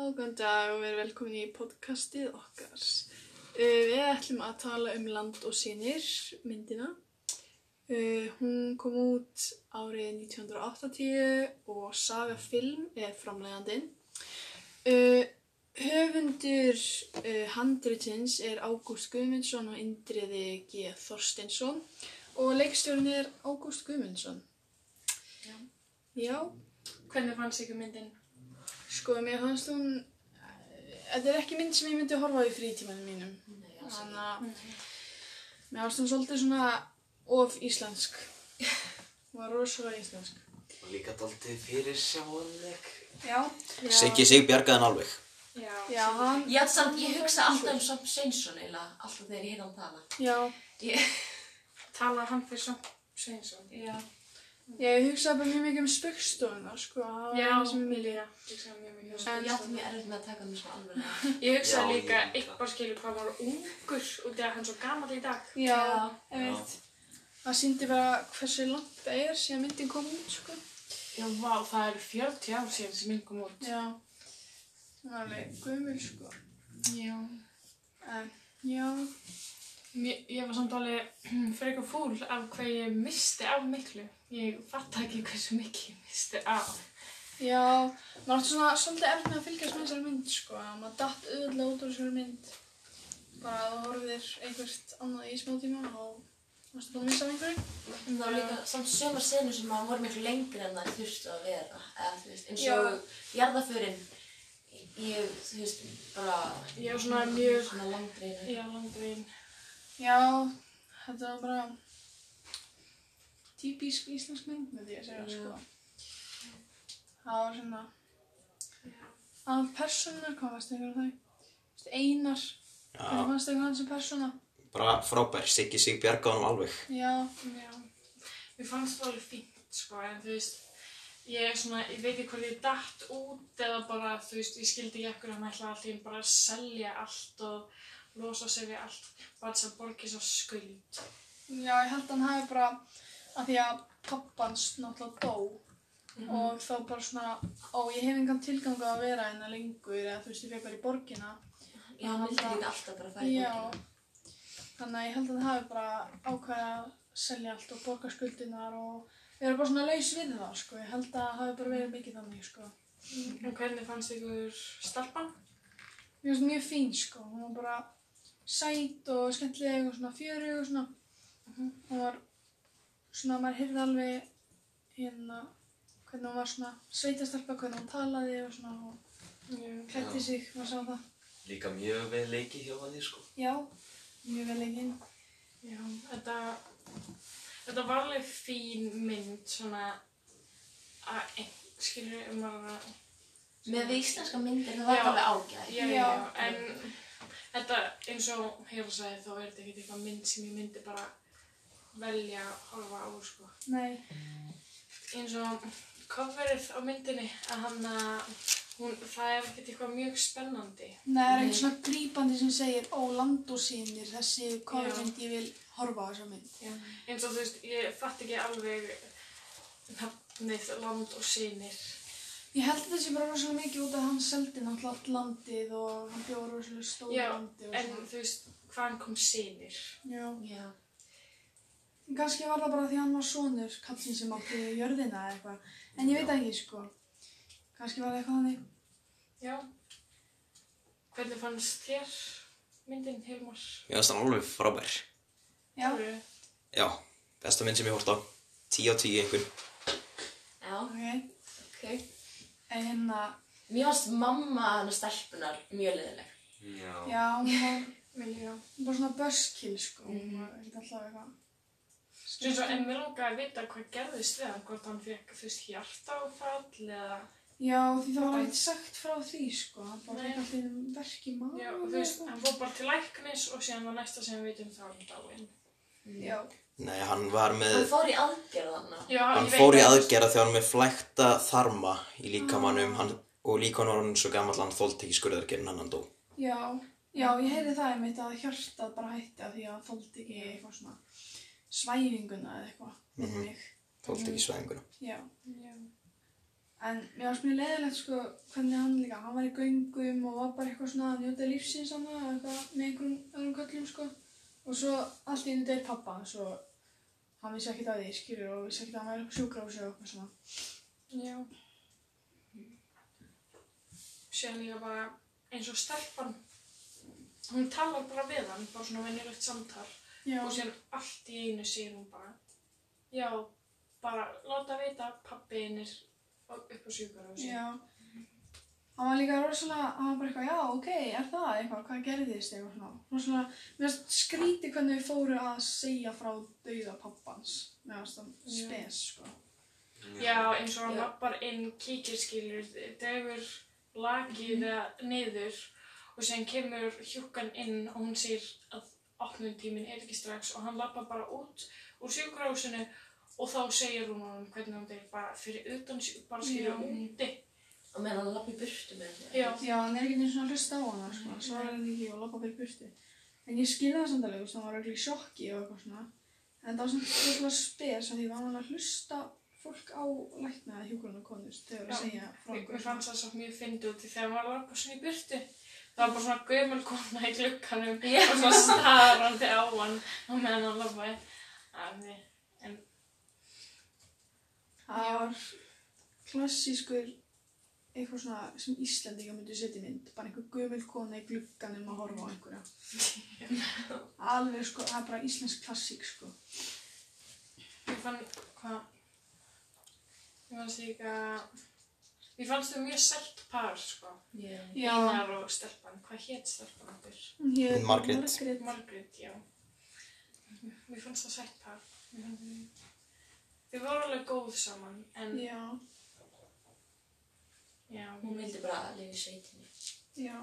Góðan dag og verið velkomin í podcastið okkar. Uh, við ætlum að tala um Land og sinir, myndina. Uh, hún kom út árið 1980 og Saga Film er framlegandinn. Uh, höfundur handritins er Ágúst Guðmundsson og Indriði G. Þorsteinsson og leikstjórn er Ágúst Guðmundsson. Já. Já. Hvernig fannst ykkur myndin? Sko, mér fannst hún, þetta er ekki mynd sem ég myndi horfa á í frítímanum mínum. Nei, Þannig að mér fannst hún svolítið svona of íslensk. Hún var rosalega íslensk. Og líka daldið fyrir sjáanleg. Já. Siggi sig bjargaðan alveg. Já. Já, hann, Já, samt, ég hugsa alltaf um Sam Sveinsson eiginlega, alltaf þegar ég heyrði hann tala. já. Ég, Talar hann fyrir Sam Sveinsson? já. Ég hugsaði bara mjög mikið um spöggstofuna, sko. Það Já, ég líka. Ég sagði mjög mikið um Ég það. átti mjög erfitt með að taka mig svo alveg. Ég hugsaði líka ég- eitthvað skilur hvað var ungur út af að hann er svo gammal í dag. Já, ég veit. Það síndi bara hversu langt það er síðan myndin kom út, sko. Já, vá, það eru 40 ár síðan sem mynd kom út. Já. Það var alveg gömul, sko. Já. En, já. Mér, ég var samt alveg frekar fúl af hvað ég misti af miklu. Ég fatt ekki hversu mikið ég misti af. Já, maður átti svona svolítið erfitt með að fylgjast með þessari mynd, sko. Maður datt auðvitað út úr þessari mynd. Bara að þú horfðir einhvert annað í smá tíma og varstu búin að missa af einhverju. Það var líka samt sömur senur sem að voru miklu lengri en það þurftu að vera. Eða, þú veist, eins og jarðaförin, ég, þú veist, bara... Ég var svona mjög, Svona langdreinu. Já, þetta var bara típísk íslensk mynd, myndi ég segja, Já. sko. Það var svona... Að personar, hvað varst einhverjum þau? Þú veist, Einar, hvernig Já, fannst einhver hann sem persóna? bara frábær. Siggi sig bjargaðan alveg. Já, Já, mér fannst það alveg fínt, sko, en þú veist, ég er svona, ég veit ekki hvað ég datt út eða bara, þú veist, ég skildi ekki ekkur að hann ætla alltaf bara að selja allt og losa sig við allt, þess að borga svo skuld. já, ég held að hann hafi bara, að því að pappans náttúrulega dó og þá bara svona, ó, ég hef engan tilgang að vera hérna lengur eða þú veist, ég fekk bara í borgina. Já, hann vildi líka alltaf bara fara í Já, borgina. þannig að ég held að það hafi bara ákveðið að selja allt og borga skuldinar og vera bara svona laus við það, sko. Ég held að það hafi bara verið mikið þannig, sko. En hvernig fannst ykkur stelpan? Mér finnst mjög fín, sko. Hún var bara sæt og skemmtileg og svona fjörug og svona. Hún var svona, maður heyrði alveg hérna hvernig hún var svona sveitastelpa, hvernig hún talaði og svona og Já. klætti sig, maður sá það. Líka mjög vel leikið hjá hann, sko. Já, mjög vel leikinn. Já, þetta, þetta var alveg fín mynd, svona, að, skilur um að, Með við íslenska myndir það var alveg ágæð. já, Já. já, en þetta, eins og hefur sagði, þá er þetta ekkert eitthvað mynd sem ég myndi bara velja að horfa á, sko. Nei, eins og coverið á myndinni að hann að hún, það er ekkert eitthvað mjög spennandi. Nei, það er eitthvað svona grípandi sem segir Ó, land og sínir, þessi kofmynd, ég vil horfa á þessa mynd. Já. Eins og þú veist, ég fatt ekki alveg nafnið land og sinir. Ég held að þessi bara rosalega mikið út af að hann seldi náttúrulega allt landið og hann bjóð rosalega stóð Já, landi og En svona. þú veist, hvaðan kom sinir? Já. Já. Kannski var það bara því hann var sonur kallinn sem átti jörðina eða eitthvað. En ég veit ekki, sko. Kannski var það eitthvað þannig. Já. Hvernig fannst þér myndin, Hilmar? Mér finnst hann alveg frábær. Já. Já, besta mynd sem ég hórt á. 10 á 10 einhvern. Já, Ok. ok. En hérna, Mér fannst mamma hann stelpunar mjög leðileg. Já. já, hún var Mér líka. hún var bara svona buskill, sko. Hún var ekkert alltaf eitthvað. Eins og, en mér langaði að vita hvað gerðist við hann, hvort hann fekk, veist, hjartáfall eða... Já, því það var ekkert sagt frá því, sko. Hann bara fekk alltaf um verk í maður. Já, þú veist, hann fór bara til læknis og síðan var næsta sem við vitum þá hann dáinn. Já. Nei, hann var með... Hann fór í aðgerð hann. Já, Hann ég veit fór í að- aðgerða þegar hann með flækta þarma í líkamannum hann, og líkamann var hann svo gammal hann þólt ekki skurðargerinn hann hann dó. Já, já, ég heyri það einmitt að hjartað bara hætti að því að þóldi ekki eitthvað svona svæfinguna eða eitthvað, Mhm. mm mig. Þólt ekki svæðinguna. Já, Já. En mér varst mjög leiðilegt sko hvernig hann líka, hann var í göngum og var bara eitthvað svona að njóta lífsins hann eitthvað með einhverjum öðrum köllum sko. Og svo allt í einu deyr pappa, svo hann vissi ekkert að því, skilur, og vissi ekkert að hann væri sjúkrahúsi og eitthvað svona. Já. Síðan líka bara eins og stelpan, hún talar bara við hann, bara svona venjulegt samtal Já, og síðan allt í einu segir hún bara, já, bara láta vita hinn er upp á sjúkarhúsi. já. Hann var líka rosalega, hann var bara eitthvað, já, ok, er það eitthvað, hvað gerðist eitthvað svona. Rosalega, mér finnst skrítið hvernig við fóru að segja frá dauða pappans. Það Já. spes, sko. Já, eins og hann Já. lappar inn, kíkir skilur, dregur lakið mm niður og síðan kemur hjúkan inn og hún segir að opnuntíminn er ekki strax og hann lappar bara út úr sjúkrahúsinu og þá segir hún honum hvernig hún er bara fyrir utan, bara skilur Já. úti. Og meðan hann lappi burtu með þetta. Já. Já, hann er ekki eins og að hlusta á hana, sko, svarar hann ekki og lappa fyrir burtu. En ég skilði það samt alveg, þú veist, hann var örugglega í sjokki og eitthvað svona. En það var samt rosalega spes að því var hann að hlusta fólk á lækna eða hjúkurinn og konust þegar Já. að segja frá einhverju. mér fannst það svo mjög fyndið út í þegar maður lappa svona í burtu. Það var bara svona gömul kona í glukkanum Já. og svona starrandi á hann á meðan hann lappaði. En, en Það var klassískur eitthvað svona sem Íslandinga myndu setja í mynd. Bara einhver gömul kona í glugganum að horfa á einhverja. Alveg sko, það er bara íslensk klassík sko. Ég fann, hvað, ég fannst líka, ég fannst þau mjög selt par, sko. Já. Já, Einar og stelpan, hvað hétt stelpan hét Margrét. Margrét. Margrét, já. Mér fannst það sætt par. Þau voru alveg góð saman, en Já, já, Hún vildi bara lifa í sveitinni. já.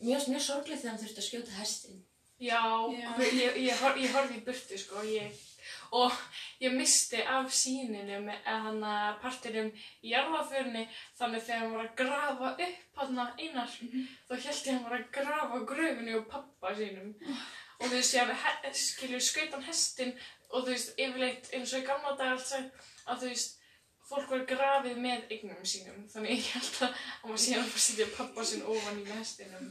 Mér finnst mjög sorglegt þegar hann þurfti að skjóta hestinn. já, Já. ég, ég, hor, ég horfði í burtu, sko, ég, og ég misti af síninu með hann að partinum í jarðaförni, þannig þegar hann var að grafa upp hann einar, þá held ég að hann var að grafa gröfinu og pappa sínum. Og þú veist, ég hef, skilur, skaut hann hestin og þú veist, yfirleitt eins og í gamla dag allt sagt að þú veist, fólk var grafið með eignum sínum. Þannig ég held að hann var síðan að fara að setja pappa sinn ofan í hestinum.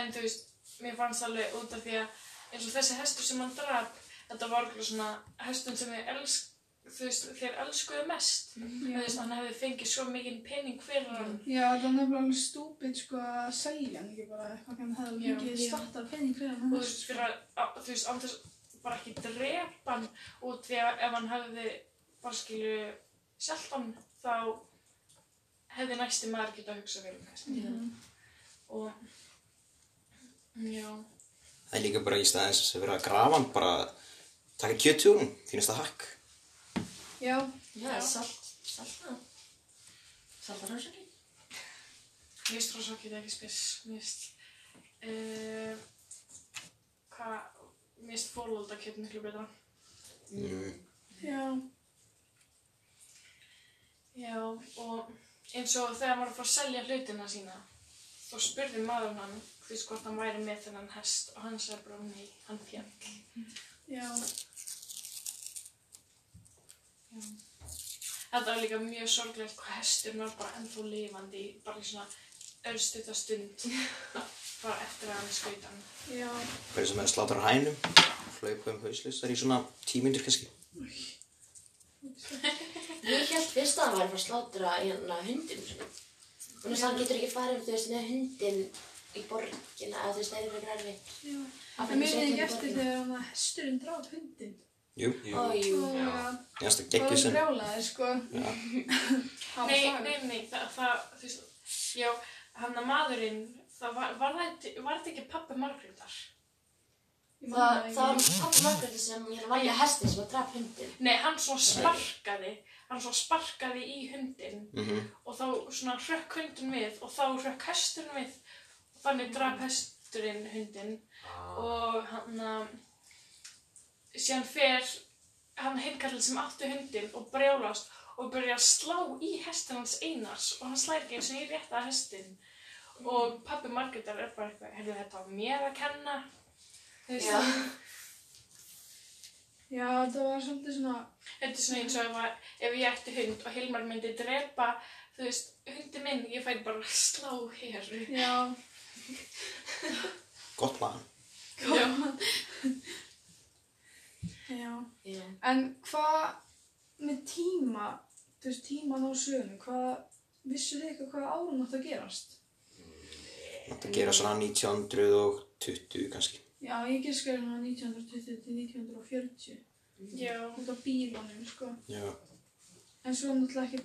En þú veist, mér fannst alveg út af því að eins og þessi hestur sem hann draf, þetta var okkur svona hestun sem þeir elsk, þú veist, þeir elskuðu mest. Þú veist, hann hefði fengið svo mikinn pening fyrir hann. Já, það var nefnilega alveg stúpid sko að selja hann ekki bara eitthvað hann hefði mikið Já. startar penning fyrir hann. og þú veist, fyrir að, að þú veist, án þess bara ekki drepa hann út því að ef hann hefði bara skilu selt hann þá hefði næsti maður getað að hugsa vel um þess Mhm. og já, Það er líka bara í staðins að vera að grafa hann bara taka kjöttjúrum, finnst það hakk. Já, Já, salt, salta. Salta rannsókn. mér finnst rósakið ekki spes mér finnst uh, hvað mér finnst fólóldakjöt miklu betra Mm. já, og eins og þegar hann var að fara að selja hlutina sína þá spurði maður hann þú veist hvort hann væri með þennan hest og hann sagði bara nei, hann fjall já. Þetta var líka mjög sorglegt hvað hesturinn var bara ennþá lifandi í bara í svona örstuta stund bara eftir að hann skaut hann. Já, Hverju sem er að slátra hænum, hlaupa um hauslis, það er í svona tímyndir kannski. Ég fyrst að hann væri að fara að slátra hérna hundin sinni. Þannig að hann getur ekki farið, þú veist, með hundin í borgina, eða þú veist, það er ekki erfitt. já. En mér að setja ekki hann í eftir þegar hann að hesturinn drátt hundin. Jú, Jú. Ó, jú. Ég finnst það það geggið var sem. sko. Það var Nei, saga. nei, nei, það, það þú veist, já, hann að maðurinn, það var, var, það, var þetta ekki pappi Margrétar? Ég Það, það var pappa Margréti sem hérna var með hestin sem að draf hundin. Nei, hann svo sparkaði, hann svo sparkaði í hundin Mm og þá svona hrökk hundin við og þá hrökk hesturinn við. Og þannig draf hesturinn hundin Ah. og hann að síðan fer hann heinkallin sem átti hundin og brjálast og byrja að slá í hestin hans einars og hann slæri ekki eins og ég rétta hestin og pappi Margrétar er bara eitthvað heyrðu þetta var mér að kenna Já. Já, það var svolítið svona, Þetta er svona eins og ef, að, ef ég ætti hund og Hilmar myndi drepa, þú veist, hundi minn, ég færi bara að slá hér. já, Gott plan. Já. já. Já. En hvað með tíma, þú veist, tíman á sögunu, hvað, vissu þið eitthvað hvað árum átt að gerast? Það gera svona 1920 kannski. Já, ég giska svona 1920 til 1940, Já. út á bílunum, sko. Já. En svo náttúrulega ekki,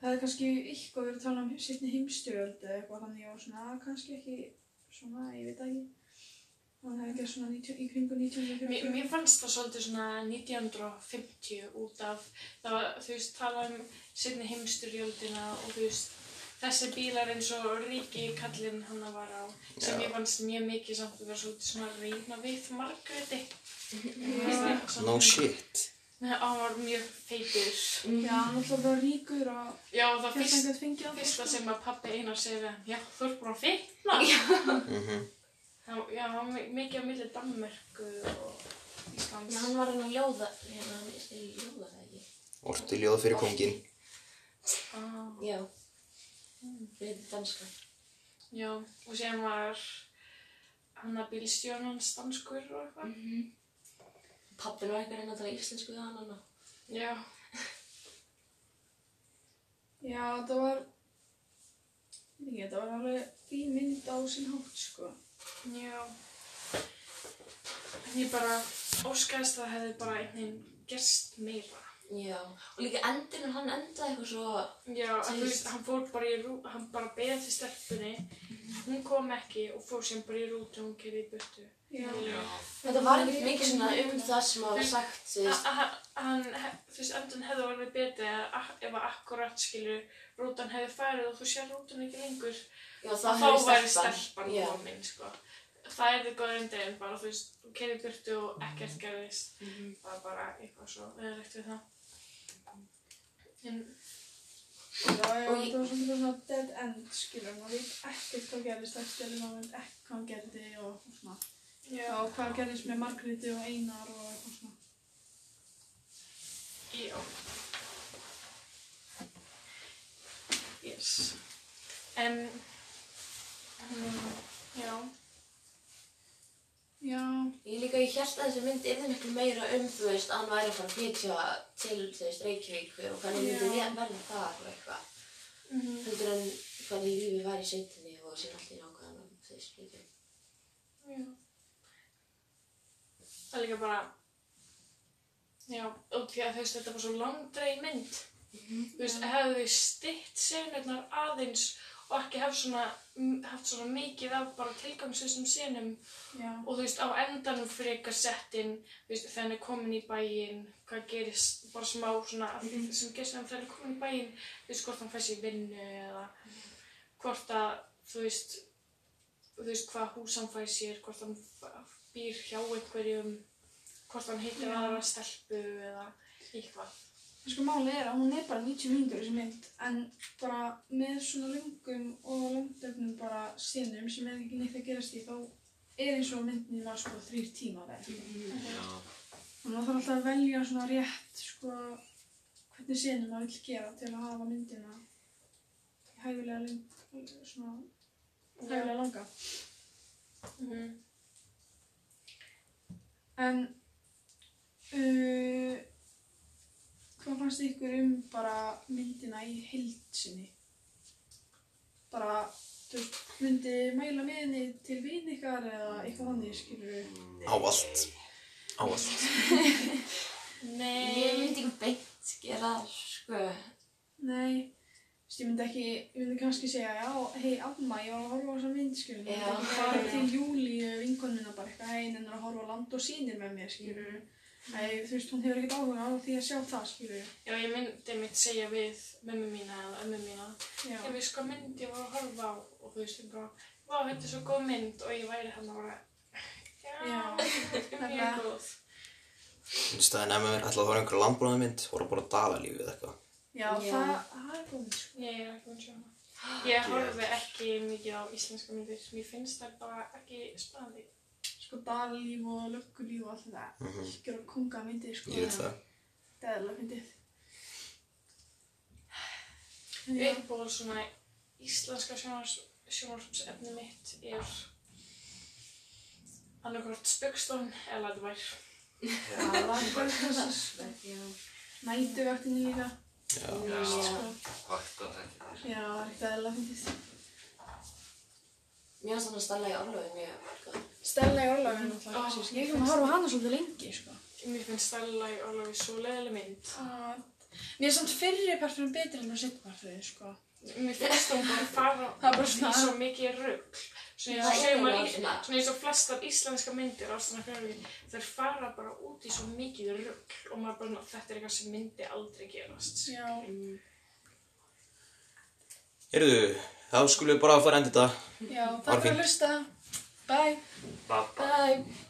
það hefði kannski eitthvað verið að tala um setni heimstyrjöld eða eitthvað þannig og svona, kannski ekki svona, ég veit ekki. Þannig að það hefði ekki svona 90, í kringu 1940. Mér, mér fannst það svolítið svona 1950 út af, það var, þú veist, tala um setni heimsturjöldina og þú veist, þessi bílar eins og ríki kallinn hann var á, sem Já. ég fannst mjög mikið samt að vera svolítið svona að reyna við Margréti. No shit. Nei, hann var mjög feitur. Já, náttúrulega bara ríkur að Já, það fyrst, að fyrsta sem að pappi einar segði hann, já, þú ert búin að fitna. Mhm. Já, já, hann var mikið á milli Danmörku og Íslands. Já, hann var hann að ljóða, hérna, hann er í ljóða það ekki. Orti ljóð fyrir kongin. Ah. Já. Fyrir danska. Já, og síðan var hann að bílstjónans danskur og eitthvað. Mm Pappin var eitthvað að reyna að tala íslensku við hann hann. Já, Já, það var, ég, það var alveg fín mynd á sinn hátt, sko. já. En ég bara óskaðist að það hefði bara einhvern veginn gerst meira. Já. Og líka endurinn, hann endaði eitthvað svo, Já, að þú veist, hann fór bara í rú, hann bara beðið til stelpunni, hún kom ekki og fór sem bara í rútu og hún kerði í burtu. Já. þetta var ekkert mikið svona um það sem að var sagt, þú veist. Hann, þú veist, endan hefði orðið betið að ef að akkurat skilur rútan hefði farið og þú sér rútan ekki lengur. Já, þá, hefði væri stelpan. Já. komin sko. það er þið góður undir en bara þú veist, þú kerið burtu og ekkert gerðist Mhm. það er bara eitthvað svo við það en Já, já, Og það var svona dead end, skilur, maður veit ekkert hvað gerðist eftir, maður veit ekkert hvað hann gerði og, og svona. já, Og hvað gerðist með Margréti og Einar og eitthvað svona. já yes en um, já Já, Held að þessi mynd yrði miklu meira um, þú veist, að hann væri að fara að flytja til, þú veist, Reykjavík og hvernig myndi við verða þar og eitthvað. mm Heldur en hvernig lífið var í sveitinni og síðan allir nákvæðan um, þú veist, flytja. já. Það er líka bara já, og því að þú veist, þetta var svo langdreið mynd. Þú veist, hefðu þau stytt senurnar aðeins og ekki haft svona, haft svona mikið af bara tilgangslisum senum. Já, og þú veist, á endanum frekar sett inn, þú veist, hann er komin í bæinn, hvað gerist, bara smá svona, af því sem gerist þegar hann er komin í bæinn, þú veist, hvort hann fær sér vinnu eða hvort að, þú veist, þú veist, hvað hús hann fær sér, hvort hann býr hjá einhverjum, hvort hann heitir aðra stelpu eða eitthvað. Sko málið er að hún er bara 90 mínútur þessi mynd en bara með svona lungum og langdöfnum bara sinum sem er ekki neitt að gerast í þá er eins og myndin var sko þrýr eða eitthvað. Já. Þannig að það þarf alltaf að velja svona rétt sko hvernig sinum maður vill gera til að hafa myndina hæfilega lung, svona hæfilega langa. Mm En uh, hvað fannst ykkur um bara myndina í heildsinni? Bara, þú veist, myndi mæla með henni til vin ykkar eða eitthvað þannig, skilur við? Ávallt. Ávallt. Nei. Ég myndi ekki beint gera það, sko. Nei, þú veist, ég myndi ekki, ég myndi kannski segja, já, hei, amma, ég var að horfa á þessa mynd, skilur. Já. Ég myndi ekki fara til Júlíu, vinkonuna, bara eitthvað, hei, hennar að horfa á land og sýnir með mér, skilur við. Æ, þú veist, hún hefur ekkert áhuga á því að sjá það, skilur við. Já, ég myndi mitt segja við mömmu mína eða ömmu mína Já, Ég veist hvað mynd ég var að horfa á og þú veist, ég bara, vá, þetta er svo góð mynd og ég væri hann að bara, já, Já, þetta er mjög góð. Minnst það er nefnum mér ætla að horfa einhverja landbúnaðmynd, horfa bara á dalalífið eða eitthvað. já, Já. það, það er góð, sko. Ég er ekki að sjá hana. Ég horfi ekki mikið á íslenska myndir, mér finnst það bara ekki spennandi. Sko dalalíf og löggulíf og allt þetta. Mhm. Algjör og konga myndir, sko. Ég veit það. Það er alveg fyndið. Já. Uppból svona íslenska sjónvarpsefni mitt er annarkvort spöggstofn eða var eitthvað. Já. Nætuvaktinni líka. Já. Já, vakta þetta. Já, það er alveg fyndið. Mér finnst þannig að stella í orlofi mjög gott. Stella í orlofi náttúrulega. Ég kom að horfa hana svolítið lengi, sko. Mér finnst Stella í Ólafi svo leiðileg mynd. Uh, mér er samt fyrri parturinn betri en það setja parturinn, sko. Mér finnst hún bara fara Það er bara í svona- svo mikið rugg. Svona eins og maður, flestar íslenska myndir á svona fjárvík, þeir fara bara út í svo mikið rugg og maður bara, þetta er eitthvað sem myndi aldrei gerast. Já. Mm. Heyrðu, þá skulum við bara fara að enda þetta. Já, takk fyrir að hlusta. Bye. Babba. Bye.